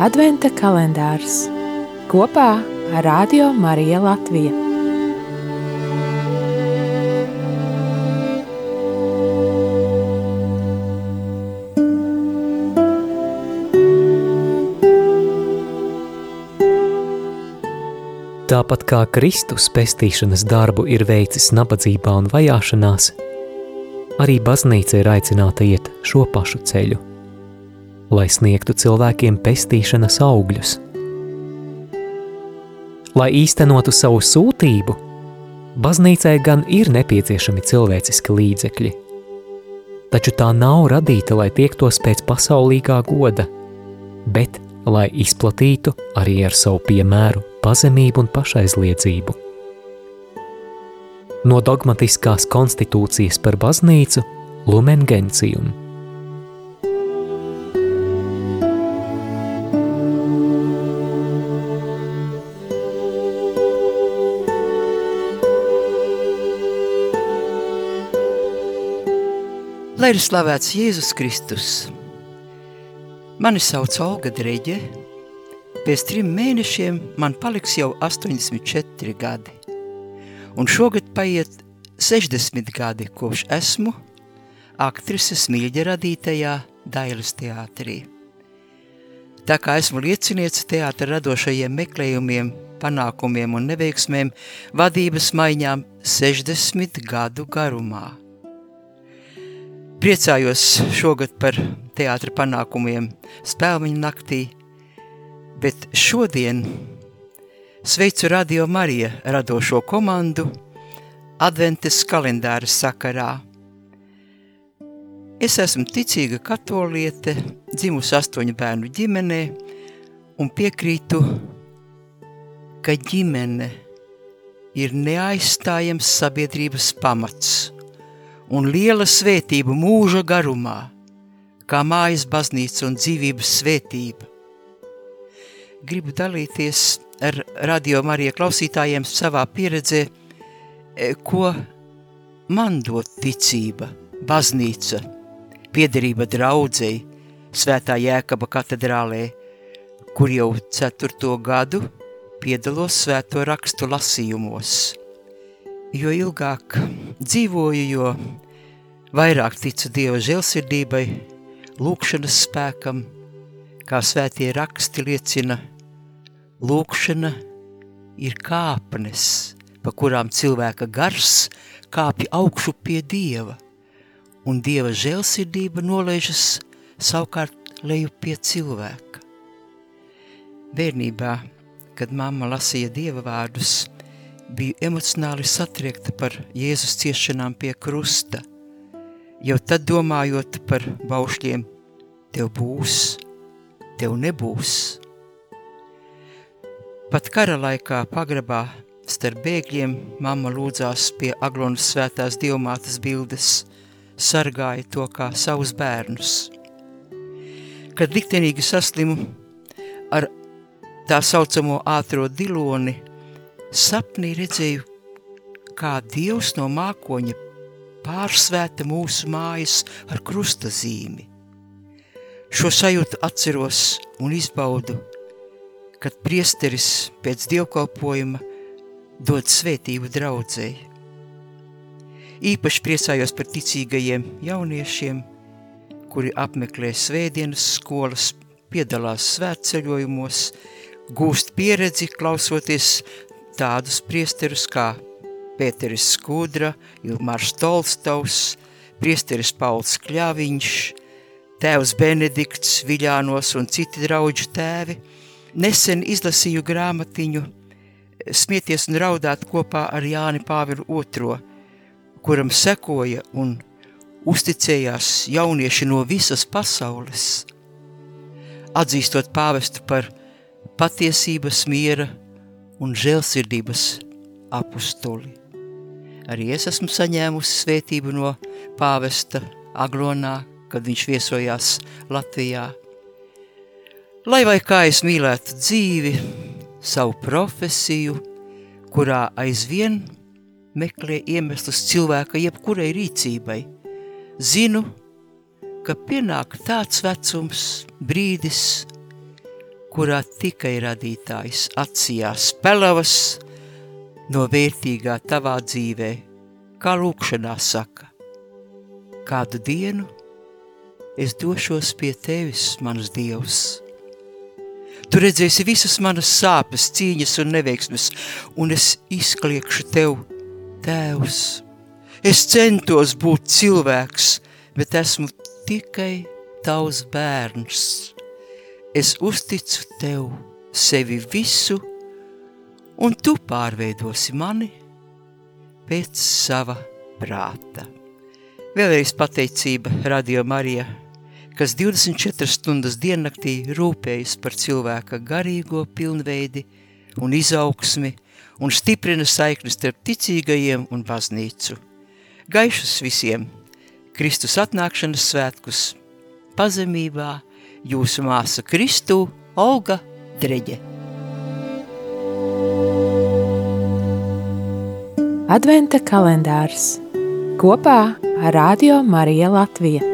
Adventa kalendārs kopā ar Radio Mariju Latviju. Tāpat kā Kristus pestīšanas darbu ir veicis nabadzībā un vajāšanās, arī baznīca ir aicināta iet šo pašu ceļu, lai sniegtu cilvēkiem pestīšanas augļus. Lai īstenotu savu sūtību, baznīcai gan ir nepieciešami cilvēciski līdzekļi, taču tā nav radīta, lai tiektos pēc pasaulīgā goda, bet lai izplatītu arī ar savu piemēru pazemību un pašaizliedzību. No dogmatiskās konstitūcijas par baznīcu Lumen Gentium. Lai ir slavēts Jēzus Kristus. Mani sauc Olga Dreģe, Pēc trim mēnešiem man paliks jau 84 gadi, un šogad paiet 60 gadi, kopš esmu aktrises mīļa radītajā Dailes teātrī. Tā kā esmu lieciniece teātra radošajiem meklējumiem, panākumiem un neveiksmēm, vadības maiņām 60 gadu garumā. Priecājos šogad par teātra panākumiem Spēlmiņu naktī, bet šodien sveicu Radio Marija radošo komandu Adventes kalendāra sakarā. Es esmu ticīga katoliete, dzimusi astoņu bērnu ģimenē un piekrītu, ka ģimene ir neaizstājams sabiedrības pamats un liela svētība mūža garumā, kā mājas baznīca un dzīvības svētība gribu dalīties ar radio Marija klausītājiem savā pieredzē, e, ko man dod ticība, baznīca, piederība draudzei, svētā Jēkaba katedrālē, kur jau ceturto gadu piedalos svēto rakstu lasījumos. Jo ilgāk dzīvoju, jo vairāk ticu Dieva žēlsirdībai, lūkšanas spēkam, kā svētie raksti liecina, lūkšana ir kāpnes, pa kurām cilvēka gars kāpj augšu pie Dieva, un Dieva žēlsirdība nolaižas savukārt leju pie cilvēka. Bērnībā, kad mamma lasīja Dieva vārdus, biju emocionāli satriekta par Jēzus ciešanām pie krusta, jau tad domājot par baušļiem, tev būs, tev nebūs. Pat kara laikā pagrabā starp bēgļiem mamma lūdzās pie Aglonas svētās dievmātes bildes, sargāja to kā savus bērnus. Kad liktenīgi saslimu ar tā saucamo ātro diloni, sapnī redzēju, kā Dievs no mākoņa pārsvēta mūsu mājas ar krustazīmi. Šo sajūtu atceros un izbaudu, kad priesteris pēc dievkalpojuma dod svētību draudzēji. Īpaši priecājos par ticīgajiem jauniešiem, kuri apmeklē svētdienas skolas, piedalās svētceļojumos, gūst pieredzi klausoties tādus priesterus kā Pēteris Skudra, Ilmārs Tolstovs, priesteris Pauls Kļāviņš, tēvs Benedikts, Viļānos un citi draudžu tēvi, nesen izlasīju grāmatiņu Smieties un raudāt kopā ar Jāni Pāvilu II, kuram sekoja un uzticējās jaunieši no visas pasaules, atzīstot pāvestu par patiesības, miera un žēlsirdības apustuli. Arī es esmu saņēmusi svētību no pāvesta Aglonā, kad viņš viesojās Latvijā. Lai vai kā es mīlētu dzīvi, savu profesiju, kurā aizvien meklē iemeslus cilvēka jebkurai rīcībai, zinu, ka pienāk tāds vecums, brīdis, kurā tikai radītājs atsijās pelavas no vērtīgā tavā dzīvē, kā lūkšanā saka. Kādu dienu es došos pie tevis, mans dievs. Tu redzēsi visas manas sāpes, cīņas un neveiksmes, un es izkliekšu tev, tēvs. Es centos būt cilvēks, bet esmu tikai tavs bērns. Es uzticu tev sevi visu, un tu pārveidosi mani pēc sava prāta. Vēlreiz pateicība Radio Marija, kas 24 stundas diennaktī rūpējas par cilvēka garīgo pilnveidi un izaugsmi un stiprina saiknes starp ticīgajiem un baznīcu. Gaišus visiem! Kristus atnākšanas svētkus pazemībā jūsu māsa Kristu Olga Dreģe. Adventa kalendārs kopā ar Radio Marija Latvija.